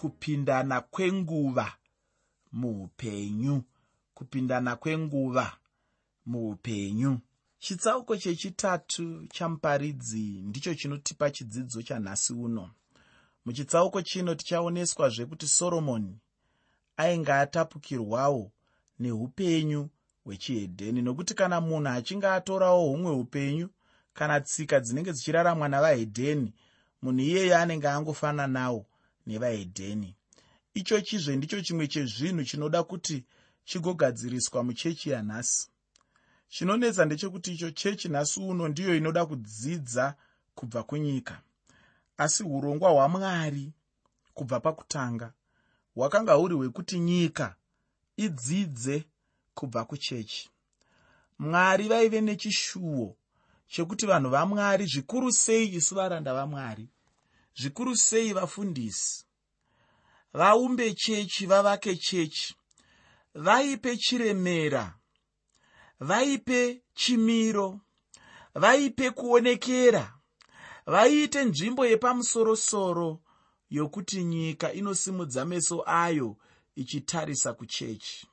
kupindana kwenguva muupenyu. Kupindana kwenguva muupenyu. Chitsauko chechitatu chamuparidzi ndicho chinotipa chidzidzo chanhasi uno. Muchitsauko chino tichaoneswa zvekuti soromoni ainge atapukirwawo neupenyu hwechihedheni nokuti kana munhu achinge atorawo humwe upenyu kana tsika dzinenge dzichiraramwa navahedheni munhu iyeyo anenge angofananawo nevahedheni icho chizve ndicho chimwe chezvinhu chinoda kuti chigogadziriswa muchechi yanhasi. Chinonetsa ndechekuti icho chechi nhasi uno ndiyo inoda kudzidza kubva kunyika. Asi urongwa hwamwari kubva pakutanga hwakanga huri hwekuti nyika idzidze kubva kuchechi. Mwari vaive nechishuwo chekuti vanhu vamwari zvikuru sei isu varanda vamwari zvikuru sei vafundisi? Vaumbe chechi vavake chechi. Vaipe chiremera. Vaipe chimiro. Vaipe kuonekera. Vaiite nzvimbo yepamusorosoro yokuti nyika inosimudza meso ayo ichitarisa kuchechi.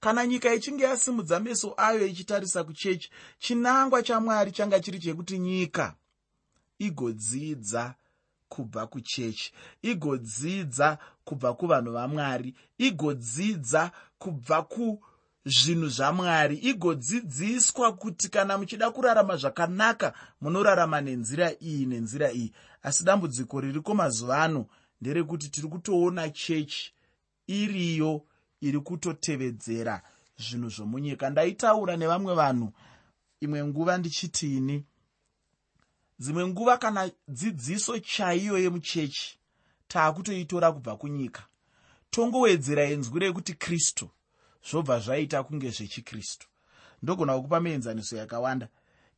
Kana nyika ichinge yasimudza meso ayo ichitarisa kuchechi chinangwa chamwari changa chiri chekuti nyika igodzidza kubva kuchechi igodzidza kubva kuvanhu vamwari igodzidza kubva kuzvinhu zvamwari igodzidziswa kuti kana muchida kurarama zvakanaka munorarama nenzira iyi nenzira iyi. Asi dambudziko ririko mazuva ano nderekuti tiri kutoona chechi iriyo iri kutotevedzera zvinhu zvomunyika. Ndaitaura nevamwe vanhu imwe nguva ndichitiini dzimwe nguva kana dzidziso chaiyo yemuchechi taakutoitora kubva kunyika. Tongowedzera enzwi rekuti kristu zvobva zvaita kunge zvechikristu ndogona kukupa mienzaniso yakawanda.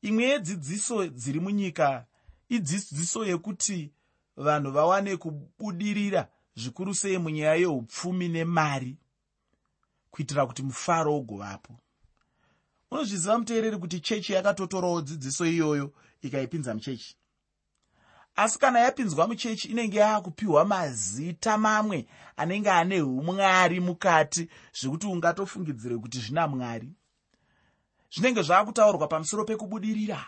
Imwe yedzidziso dziri munyika idzidziso yekuti vanhu vawane kubudirira zvikuru sei munyaya yeupfumi nemari kuitira kuti mufaro ugovapo unozviziva muteereri kuti chechi yakatotorawo dzidziso iyoyo ikaipinza muchechi? Asi kana yapinzwa muchechi inenge yaakupiwa mazita mamwe anenge ane umwari mukati zvekuti ungatofungidzire kuti zvina mwari? Zvinenge zvaakutaurwa pamusoro pekubudirira.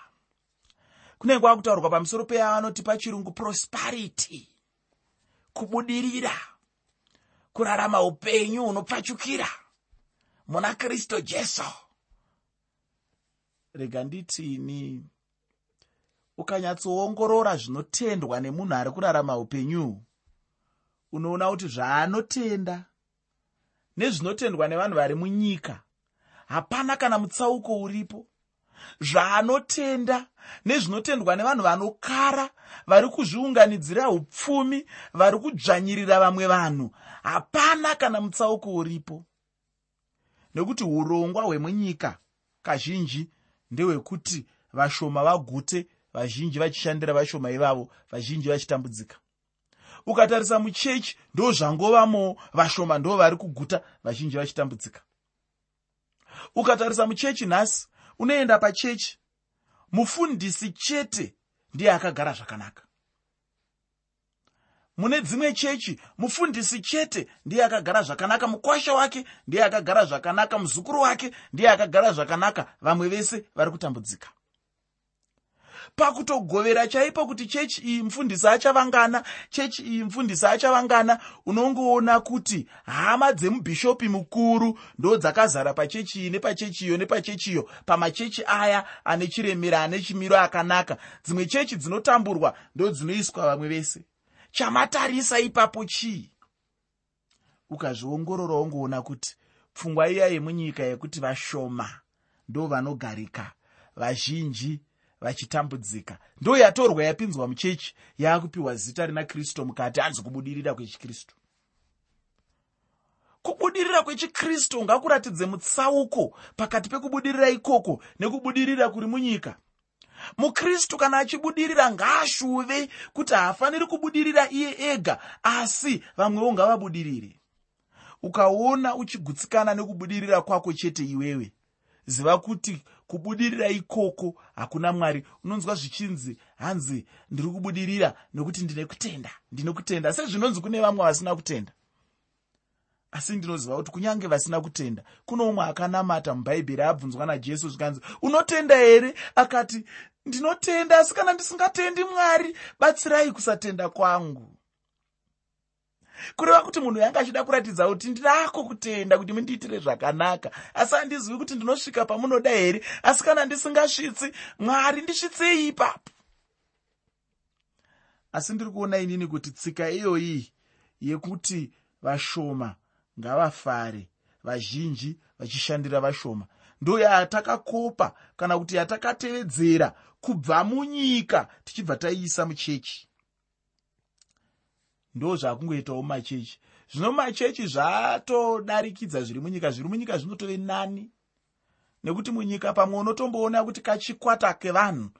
Kunenge kwakutaurwa pamusoro peyavanoti pachirungu prosperity kubudirira kurarama upenyu hunopfachukira. Muna kristu jesu rega nditini. Ukanyatsoongorora zvinotendwa nemunhu ari kurarama upenyu. Unoona kuti zvaanotenda. Nezvinotendwa nevanhu vari munyika hapana kana mutsauko uripo. Zvaanotenda nezvinotendwa nevanhu vanokara vari kuzviunganidzira upfumi vari kudzvanyirira vamwe vanhu hapana kana mutsauko uripo. Nekuti urongwa hwemunyika kazhinji ndehwekuti vashoma vagute vazhinji vachishandira vashoma ivavo vazhinji vachitambudzika. Ukatarisa muchechi ndo zvangovamo vashoma ndo vari kuguta vazhinji vachitambudzika. Ukatarisa muchechi nhasi unoenda pachechi. Mufundisi chete ndiye akagara zvakanaka mune dzimwe chechi mufundisi chete ndiye akagara zvakanaka mukwasha wake ndiye akagara zvakanaka muzukuru wake ndiye akagara zvakanaka vamwe vese vari kutambudzika. Pakutogovera chaipo kuti chechi iyi mufundisi achavangana chechi iyi mufundisi achavangana unongoona kuti hama dzemubhishopi mukuru ndo dzakazara pachechi iyi nepachechiyo nepachechiyo pamachechi aya ane chiremera ane chimiro akanaka. Dzimwe chechi dzinotamburwa ndo dzinoiswa vamwe vese chamatarisa ipapo chii? Ukazviongorora ungoona kuti pfungwa iya yemunyika yekuti vashoma ndo vanogarika vazhinji vachitambudzika. Ndo yatorwa yapinzwa muchechi yaakupiwa zita rina kristu mukati hanzi kubudirira kwechikristu. Kubudirira kwechikristu ngakuratidze mutsauko pakati pekubudirira ikoko nekubudirira kuri munyika mukristu kana achibudirira ngaashuve kuti haafaniri kubudirira iye ega asi vamwewo ngavabudirire. Ukaona uchigutsikana nekubudirira kwako chete iwewe ziva kuti kubudirira ikoko hakuna mwari. Unonzwa zvichinzi hanzi ndiri kubudirira nekuti ndine kutenda ndine kutenda. Sezvinonzi kune vamwe vasina kutenda. Asi ndinoziva kuti kunyange vasina kutenda kuno umwe akanamata mubhaibheri abvunzwa najesu zvikanzi unotenda here? Akati ndinotenda asi kana ndisingatendi mwari batsirai kusatenda kwangu. Kureva kuti munhu yanga achida kuratidza kuti ndirako kutenda kuti mundiitire zvakanaka asi handizivi kuti ndinosvika pamunoda here asi kana ndisingasvitsi mwari ndisvitsei ipapo. Asi ndiri kuona inini kuti tsika iyoyi yekuti vashoma ngavafare vazhinji vachishandira vashoma ndo yatakakopa kana kuti yatakatevedzera kubva munyika tichibva taiisa muchechi. Ndo zvakungoitawo machechi zvino machechi zvatodarikidza zviri munyika. Zviri munyika zvinotove nani? Nekuti munyika pamwe unotomboona kuti kachikwata kevanhu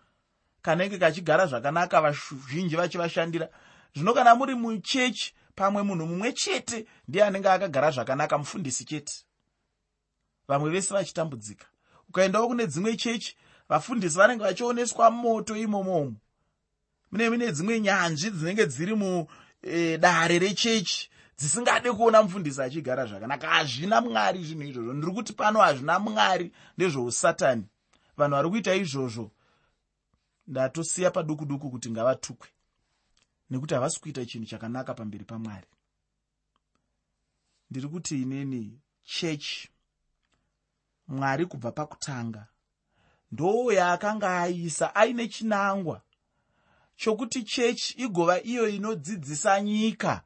kanenge kachigara zvakanaka vazhinji vachivashandira zvino kana muri muchechi pamwe munhu mumwe chete ndiye anenge akagara zvakanaka mufundisi chete vamwe vese vachitambudzika. Ukaendawo kune dzimwe chechi vafundisi vanenge vachioneswa moto imomomo mune mine dzimwe nyanzvi dzinenge dziri mudare e, rechechi dzisingade kuona mufundisi achigara zvakanaka. Hazvina mwari zvinhu izvozvo. Ndiri kuti pano hazvina mwari ndezvousatani vanhu vari kuita izvozvo. Ndatosiya paduku duku kuti ngavatukwe nekuti havasi kuita chinhu chakanaka pamberi pamwari. Ndiri kuti ineni chechi mwari kubva pakutanga. Ndo yaakanga aisa aine chinangwa chokuti chechi igova iyo inodzidzisa nyika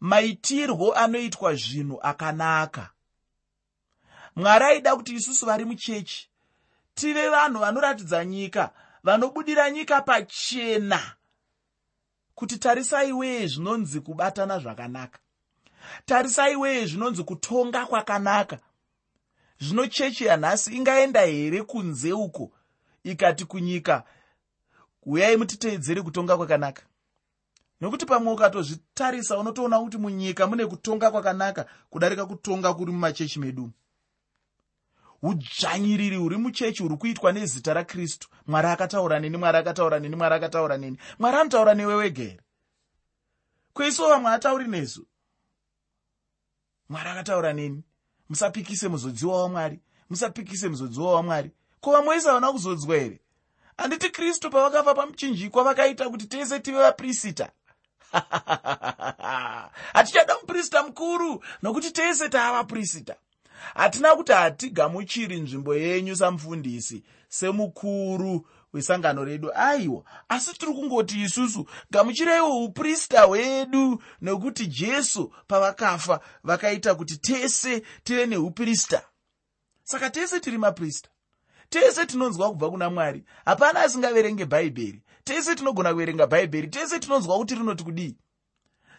maitirwo anoitwa zvinhu akanaka. Mwari aida kuti isusu vari muchechi tive vanhu vanoratidza nyika vanobudira nyika pachena kuti tarisai weye zvinonzi kubatana zvakanaka. Tarisai weye zvinonzi kutonga kwakanaka zvino chechi yanhasi ingaenda here kunze uko? Ikati kunyika uyai mutiteedzere kutonga kwakanaka. Nokuti pamwe ukatozvitarisa unotoona kuti munyika mune kutonga kwakanaka kudarika kutonga kuri mumachechi medu udzvanyiriri huri muchechi huri kuitwa nezita rakristu. Mwari akataura neni mwari akataura neni mwari akataura neni. Mwari anotaura newe wega here? Kweisuwo vamwe atauri nesu? Mwari akataura neni musapikise muzodziwa wamwari musapikise muzodziwa wamwari. Ko vamwe isi havana kuzodzwa here? Handiti kristu pavakafa pamuchinjikwa vakaita kuti tese tive vaprisita hatichada muprista mukuru nokuti tese taavaprisita hatina kuti hatigamuchiri nzvimbo yenyu samufundisi semukuru wesangano redu. Aiwa asi tiri kungoti isusu gamuchiraiwo uprista hwedu nekuti jesu pavakafa vakaita kuti tese tive neuprista saka tese tiri maprista tese tinonzwa kubva kuna mwari. Hapana asingaverenge bhaibheri. Tese tinogona kuverenga bhaibheri. Tese tinonzwa kuti rinoti kudii.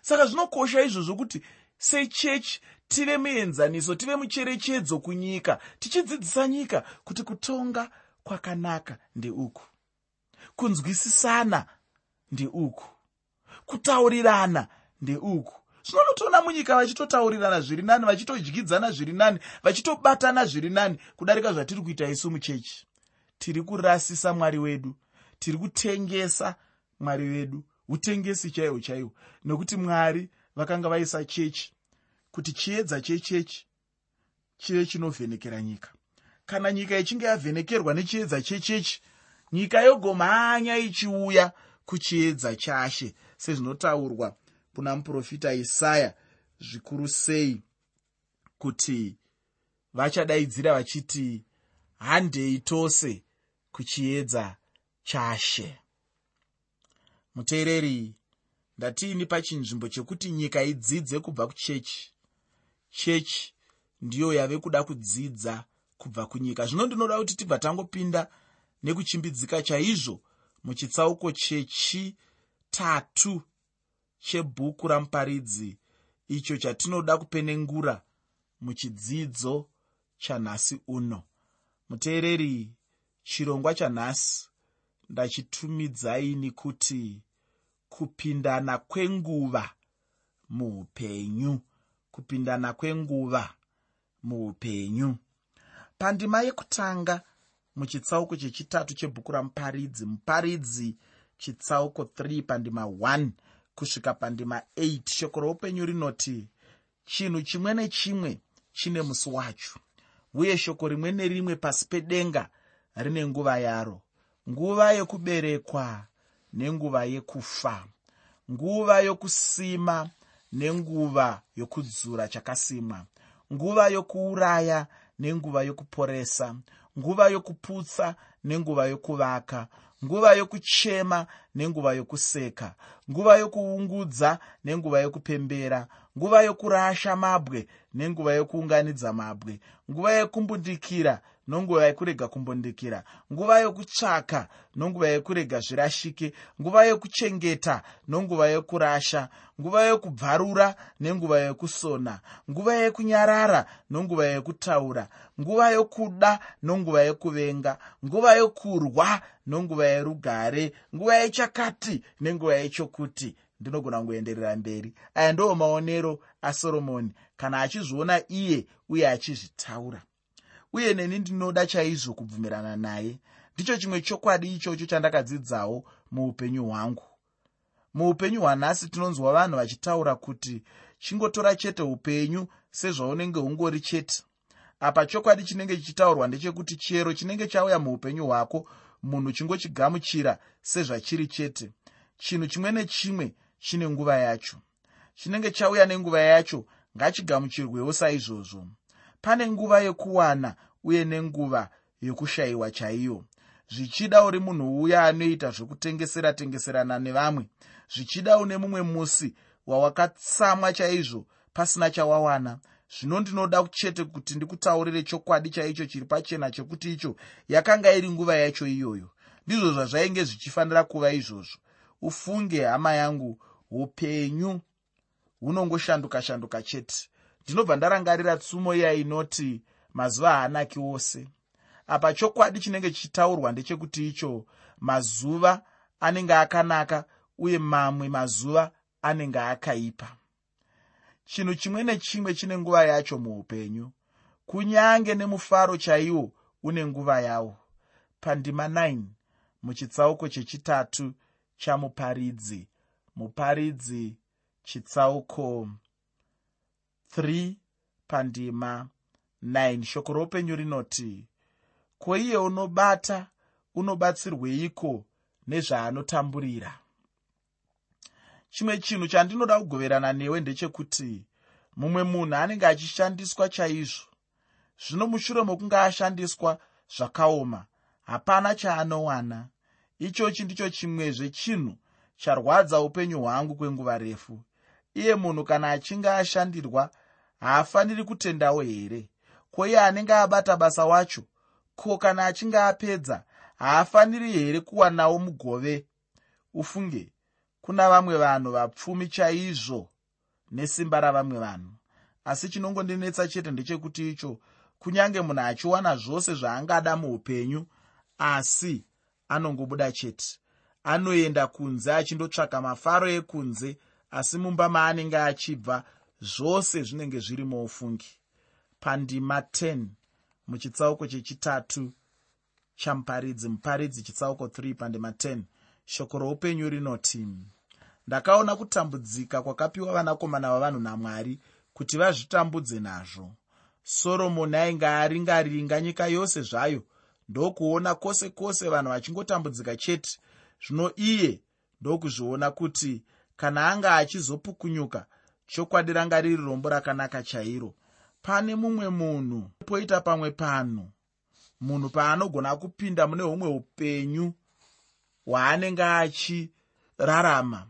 Saka zvinokosha izvozvo kuti sechechi tive muenzaniso tive mucherechedzo kunyika tichidzidzisa nyika kuti kutonga kwakanaka ndeuku kunzwisisana ndeuku kutaurirana ndeuku zvinonotoona munyika vachitotaurirana zviri nani vachitodyidzana zviri nani vachitobatana zviri nani kudarika zvatiri kuita isu muchechi. Tiri kurasisa mwari wedu tiri kutengesa mwari wedu utengesi chaihwo chaihwo nokuti mwari vakanga vaisa chechi kuti chiedza chechechi chive chinovhenekera nyika kana nyika ichinge yavhenekerwa nechiedza chechechi nyika yogomhanya ichiuya kuchiedza chashe sezvinotaurwa kuna muprofita isaya zvikuru sei kuti vachadaidzira vachiti handei tose kuchiedza chashe. Muteereri ndatiini pachinzvimbo chekuti nyika idzidze kubva kuchechi? Chechi ndiyo yave kuda kudzidza kubva kunyika. Zvino ndinoda kuti tibva tangopinda nekuchimbidzika chaizvo muchitsauko chechitatu chebhuku ramuparidzi icho chatinoda kupenengura muchidzidzo chanhasi uno. Muteereri chirongwa chanhasi ndachitumidzaini kuti kupindana kwenguva muupenyu kupindana kwenguva muupenyu pandima yekutanga muchitsauko chechitatu chebhuku ramuparidzi. Muparidzi chitsauko 3 pandima 1 kusvika pandima 8 shoko roupenyu rinoti chinhu chimwe nechimwe chine musi wacho uye shoko rimwe nerimwe pasi pedenga rine nguva yaro. Nguva yekuberekwa nenguva yekufa nguva yokusima nenguva yokudzura chakasimwa nguva yokuuraya nenguva yokuporesa nguva yokuputsa nenguva yokuvaka nguva yokuchema nenguva yokuseka nguva yokuungudza nenguva yokupembera nguva yokurasha mabwe nenguva yokuunganidza mabwe nguva yekumbundikira nonguva yekurega kumbundikira nguva yokutsvaka nonguva yekurega zvirashike nguva yokuchengeta nonguva yokurasha nguva yokubvarura nenguva yokusona nguva yekunyarara nonguva yekutaura nguva yokuda nonguva yekuvenga nguva yokurwa nonguva yerugare nguva yechakati nenguva yechokuti. Ndinogona kungoenderera mberi. Aya ndoo maonero asoromoni kana achizviona iye uye achizvitaura uye neni ndinoda chaizvo kubvumirana naye. Ndicho chimwe chokwadi ichocho chandakadzidzawo muupenyu hwangu. Muupenyu hwanhasi tinonzwa vanhu vachitaura kuti chingotora chete upenyu sezvaunenge ungori chete. Apa chokwadi chinenge chichitaurwa ndechekuti chero chinenge chauya muupenyu hwako munhu chingochigamuchira sezvachiri chete. Chinhu chimwe nechimwe chine nguva yacho. Chinenge chauya nenguva yacho ngachigamuchirwewo saizvozvo pane nguva yekuwana uye nenguva yokushayiwa chaiyo zvichida uri munhu uya anoita zvekutengesera tengeserana nevamwe. Zvichida une mumwe musi wawakatsamwa chaizvo pasina chawawana. Zvino ndinoda chete kuti ndikutaurire chokwadi chaicho chiri pachena chekuti icho yakanga iri nguva yacho iyoyo. Ndizvo zvazvainge zvichifanira kuva izvozvo. Ufunge hama yangu upenyu hunongoshanduka shanduka chete ndinobva ndarangarira tsumo iya inoti mazuva haanaki wose apa chokwadi chinenge chichitaurwa ndechekuti icho mazuva anenge akanaka uye mamwe mazuva anenge akaipa. Chinhu chimwe nechimwe chine nguva yacho muupenyu. Kunyange nemufaro chaiwo une nguva yawo. Pandima 9 muchitsauko chechitatu chamuparidzi. Muparidzi chitsauko 3 pandima 9 shoko roupenyu rinoti ko iye unobata unobatsirweiko nezvaanotamburira? Chimwe chinhu chandinoda kugoverana newe ndechekuti mumwe munhu anenge achishandiswa chaizvo. Zvino mushure mokunge ashandiswa zvakaoma hapana chaanowana. Ichochi ndicho chimwezve chinhu charwadza upenyu hwangu kwenguva refu. Iye munhu kana achinge ashandirwa haafaniri kutendawo here? Ko iye anenge abata basa wacho? Ko kana achinge apedza haafaniri here kuwanawo mugove? Ufunge kuna vamwe vanhu vapfumi chaizvo nesimba ravamwe vanhu. Asi chinongondinetsa chete ndechekuti icho kunyange munhu achiwana zvose zvaangada muupenyu asi anongobuda chete. Anoenda kunze achindotsvaka mafaro ekunze asi mumba maanenge achibva zvose zvinenge zviri moufungi. Pandima 10 muchitsauko chechitatu chamuparidzi muparidzi chitsauko 3 pandima 10 shoko roupenyu rinoti ndakaona kutambudzika kwakapiwa vanakomana vavanhu namwari kuti vazvitambudze nazvo. Soromoni ainge aringaringa nyika yose zvayo ndokuona kwose kwose vanhu vachingotambudzika chete. Zvino iye ndokuzviona kuti kana anga achizopukunyuka chokwadi ranga riri rombo rakanaka chairo. Pane mumwe munhu poita pamwe panhu munhu paanogona kupinda mune humwe upenyu hwaanenge achirarama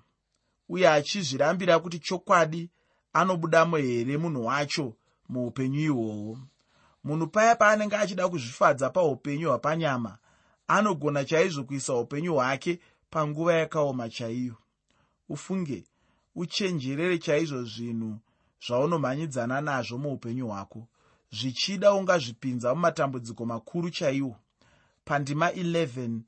uye achizvirambira kuti chokwadi anobudamo here munhu wacho muupenyu ihwohwo. Munhu paya paanenge achida kuzvifadza paupenyu hwapanyama anogona chaizvo kuisa upenyu hwake panguva yakaoma chaiyo. Ufunge uchenjerere chaizvo zvinhu zvaunomhanyidzana nazvo muupenyu hwako. Zvichida ungazvipinza mumatambudziko makuru chaiwo. Pandima 11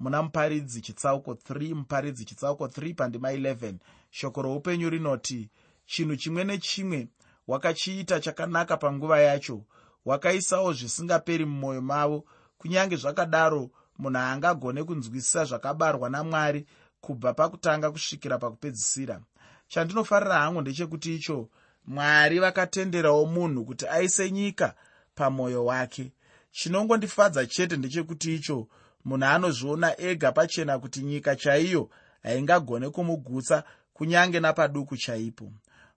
muna muparidzi chitsauko 3 muparidzi chitsauko 3 pandima 11 shoko roupenyu rinoti chinhu chimwe nechimwe wakachiita chakanaka panguva yacho. Wakaisawo zvisingaperi mumwoyo mavo. Kunyange zvakadaro munhu haangagone kunzwisisa zvakabarwa namwari kubva pakutanga kusvikira pakupedzisira chandinofarira hangu ndechekuti icho mwari vakatenderawo munhu kuti aise nyika pamwoyo wake. Chinongondifadza chete ndechekuti icho munhu anozviona ega pachena kuti nyika chaiyo haingagone kumugutsa kunyange napaduku chaipo.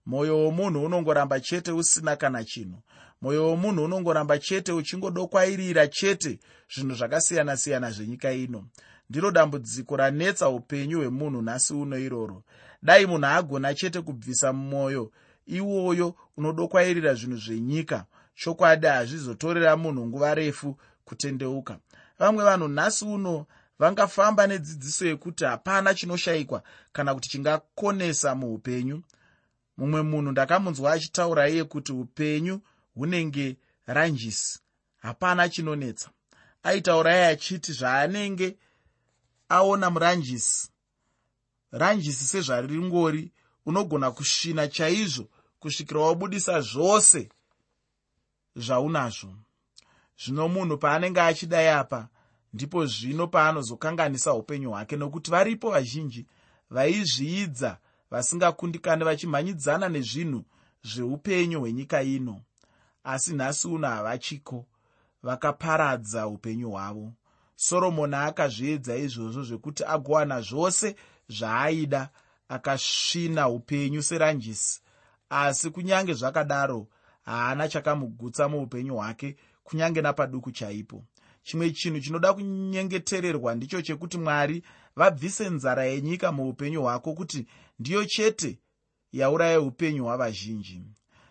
Mwoyo womunhu unongoramba chete usina kana chinhu. Mwoyo womunhu unongoramba chete uchingodokwairira chete zvinhu zvakasiyana-siyana zvenyika ino ndiro dambudziko ranetsa upenyu hwemunhu nhasi uno iroro. Dai munhu agona chete kubvisa mumwoyo iwoyo unodokwairira zvinhu zvenyika. Chokwadi hazvizotorera munhu nguva refu kutendeuka. Vamwe vanhu nhasi uno vangafamba nedzidziso yekuti hapana chinoshayikwa kana kuti chingakonesa muupenyu. Mumwe munhu ndakamunzwa achitaura iye kuti upenyu hunenge ranjisi hapana chinonetsa. Aitaura iye achiti zvaanenge aona muranjisi. Ranjisi sezvaringori unogona kusvina chaizvo kusvikira wabudisa zvose zvaunazvo. Zvino munhu paanenge achidai apa ndipo zvino paanozokanganisa upenyu hwake nokuti varipo vazhinji vaizviidza vasingakundikani vachimhanyidzana nezvinhu zveupenyu hwenyika ino. Asi nhasi uno havachiko vakaparadza upenyu hwavo soromoni akazviedza izvozvo zvekuti agowana zvose zvaaida akasvina upenyu seranjisi. Asi kunyange zvakadaro haana chakamugutsa muupenyu hwake kunyange napaduku chaipo. Chimwe chinhu chinoda kunyengetererwa ndicho chekuti mwari vabvise nzara yenyika muupenyu hwako kuti ndiyo chete yauraya upenyu hwavazhinji.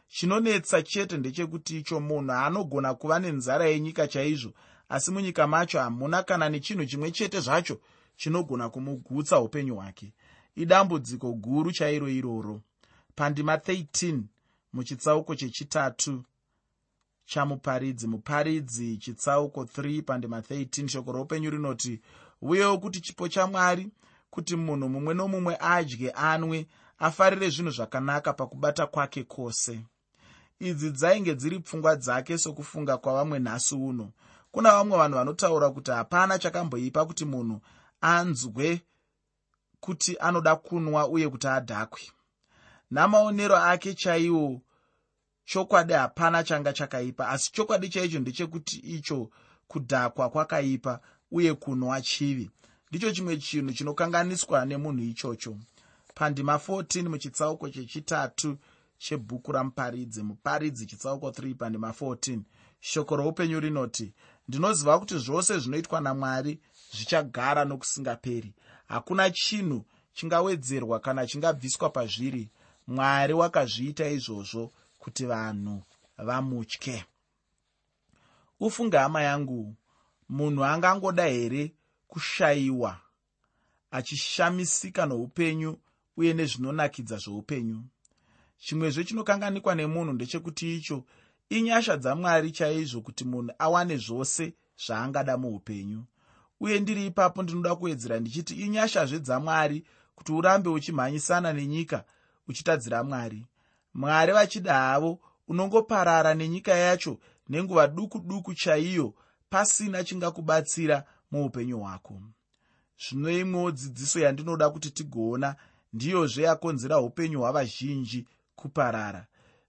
Chinonetsa chete ndechekuti icho munhu anogona kuva nenzara yenyika chaizvo asi munyika macho hamuna kana nechinhu chimwe chete zvacho chinogona kumugutsa upenyu hwake. Idambudziko guru chairo iroro. Pandima 13 muchitsauko chechitatu chamuparidzi muparidzi. Chitsauko 3 pandima 13 shoko roupenyu rinoti uyewo kuti chipo chamwari kuti munhu mumwe nomumwe adye anwe afarire zvinhu zvakanaka pakubata kwake kwose. Idzi dzainge dziri pfungwa dzake sokufunga kwavamwe nhasi uno kuna vamwe vanhu vanotaura kuti hapana chakamboipa kuti munhu anzwe kuti anoda kunwa uye kuti adhakwe. Namaonero ake chaiwo chokwadi hapana changa chakaipa asi chokwadi chaicho ndechekuti icho kudhakwa kwakaipa uye kunwa chivi. Ndicho chimwe chinhu chinokanganiswa nemunhu ichocho. Pandima 14 muchitsauko chechitatu chebhuku ramuparidzi muparidzi chitsauko 3 pandima 14 shoko roupenyu rinoti ndinoziva kuti zvose zvinoitwa namwari zvichagara nokusingaperi. Hakuna chinhu chingawedzerwa kana chingabviswa pazviri. Mwari wakazviita izvozvo kuti vanhu vamutye. Ufunge hama yangu munhu angangoda here kushayiwa achishamisika noupenyu uye nezvinonakidza zveupenyu chimwezve chinokanganikwa nemunhu ndechekuti icho inyasha dzamwari chaizvo kuti munhu awane zvose zvaangada muupenyu. Uye ndiri ipapo ndinoda kuwedzera ndichiti inyashazve dzamwari kuti urambe uchimhanyisana nenyika uchitadzira mwari. Mwari vachida havo unongoparara nenyika yacho nenguva duku duku chaiyo pasina chingakubatsira muupenyu hwako. Zvino imwewo dzidziso yandinoda kuti tigoona ndiyozve yakonzera upenyu hwavazhinji kuparara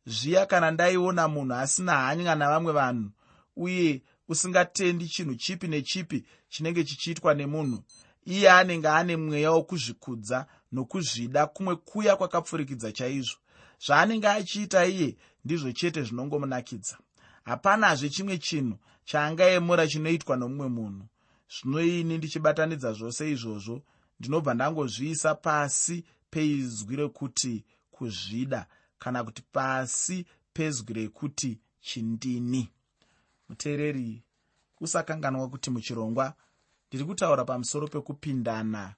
zviya kana ndaiona munhu asina hanya navamwe vanhu uye usingatendi chinhu chipi nechipi chinenge chichiitwa nemunhu iye anenge ane mweya wokuzvikudza nokuzvida kumwe kuya kwakapfurikidza chaizvo. Zvaanenge achiita iye ndizvo chete zvinongomunakidza. Hapanazve chimwe chinhu chaangaemura chinoitwa nomumwe munhu. Zvino ini ndichibatanidza zvose izvozvo ndinobva ndangozviisa pasi peizwi rekuti kuzvida kana kuti pasi pezwi rekuti chindini. Muteereri usakanganwa kuti muchirongwa ndiri kutaura pamusoro pekupindana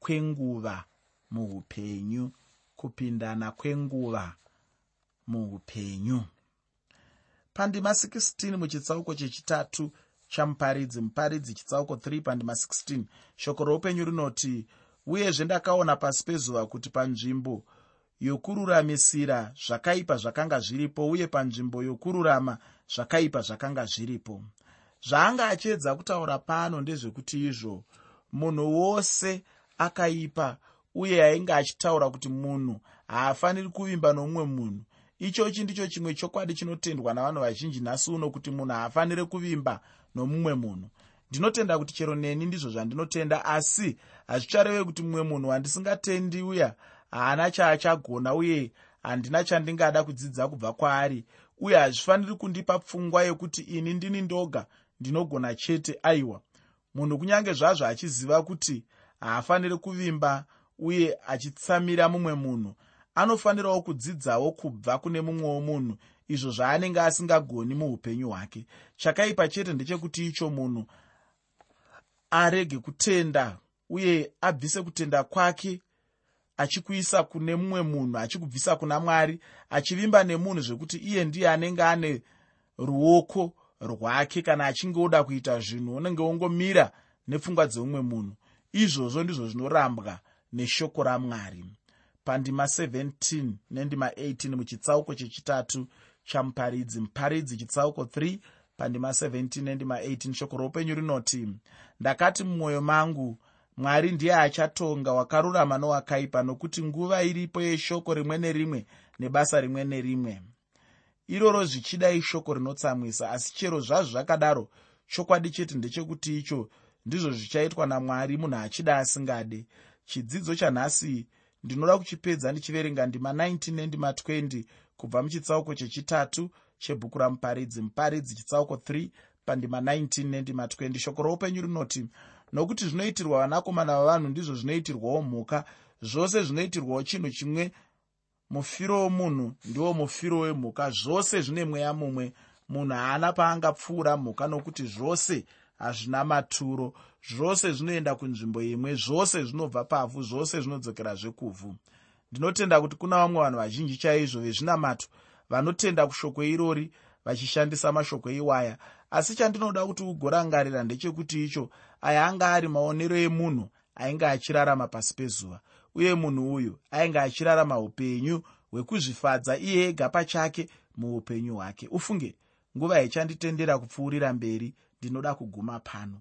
kwenguva muupenyu kupindana kwenguva muupenyu. Pandima 16 muchitsauko chechitatu chamuparidzi muparidzi chitsauko 3 pandima 16 shoko roupenyu rinoti uyezve ndakaona pasi pezuva kuti panzvimbo yokururamisira zvakaipa zvakanga zviripo uye panzvimbo yokururama zvakaipa zvakanga zviripo. Zvaanga achiedza kutaura pano ndezvekuti izvo munhu wose akaipa uye ainge achitaura kuti munhu haafaniri kuvimba nomumwe munhu. Ichochi ndicho chimwe chokwadi chinotendwa navanhu vazhinji nhasi uno kuti munhu haafaniri kuvimba nomumwe munhu. Ndinotenda kuti chero neni ndizvo zvandinotenda asi hazvichareve kuti mumwe munhu wandisingatendi uya haana chaachagona uye handina chandingada kudzidza kubva kwaari. Uye hazvifaniri kundipa pfungwa yekuti ini ndini ndoga ndinogona chete aiwa. Munhu kunyange zvazvo achiziva kuti haafaniri kuvimba uye achitsamira mumwe munhu anofanirawo kudzidzawo kubva kune mumwewo munhu izvo zvaanenge asingagoni muupenyu hwake. Chakaipa chete ndechekuti icho munhu arege kutenda uye abvise kutenda kwake achikuisa kune mumwe munhu achikubvisa kuna mwari achivimba nemunhu zvekuti iye ndiye anenge ane ruoko rwake kana achinge oda kuita zvinhu unenge wongomira nepfungwa dzemumwe munhu. Izvozvo ndizvo zvinorambwa neshoko ramwari. Pandima 17 nendima 18 muchitsauko chechitatu chamuparidzi. Muparidzi chitsauko 3 pandima 17 nendima 18 shoko roupenyu rinoti ndakati mumwoyo mangu mwari ndiye achatonga wakarurama nowakaipa nokuti nguva iripo yeshoko rimwe nerimwe nebasa rimwe nerimwe. Iroro zvichida ishoko rinotsamwisa asi chero zvazvo zvakadaro chokwadi chete ndechekuti icho ndizvo zvichaitwa namwari munhu achida asingade. Chidzidzo chanhasi ndinoda kuchipedza ndichiverenga ndima 19 nendima 20 kubva muchitsauko chechitatu chebhuku ramuparidzi. Muparidzi chitsauko 3 pandima 19 nendima 20 shoko roupenyu rinoti nokuti zvinoitirwa vanakomana vavanhu ndizvo zvinoitirwawo mhuka. Zvose zvinoitirwawo chinhu chimwe mufiro womunhu ndiwo mufiro wemhuka. Zvose zvine mweya mumwe. Munhu haana paangapfuura mhuka nokuti zvose hazvina maturo. Zvose zvinoenda kunzvimbo imwe. Zvose zvinobva pavhu. Zvose zvinodzokera zvekuvhu ndinotenda kuti kuna vamwe vanhu vazhinji chaizvo vezvinamato vanotenda kushoko irori vachishandisa mashoko iwaya. Asi chandinoda kuti ugorangarira ndechekuti icho aya anga ari maonero emunhu ainge achirarama pasi pezuva. Uye munhu uyu ainge achirarama upenyu hwekuzvifadza iye ega pachake muupenyu hwake. Ufunge nguva ichanditendera kupfuurira mberi ndinoda kuguma pano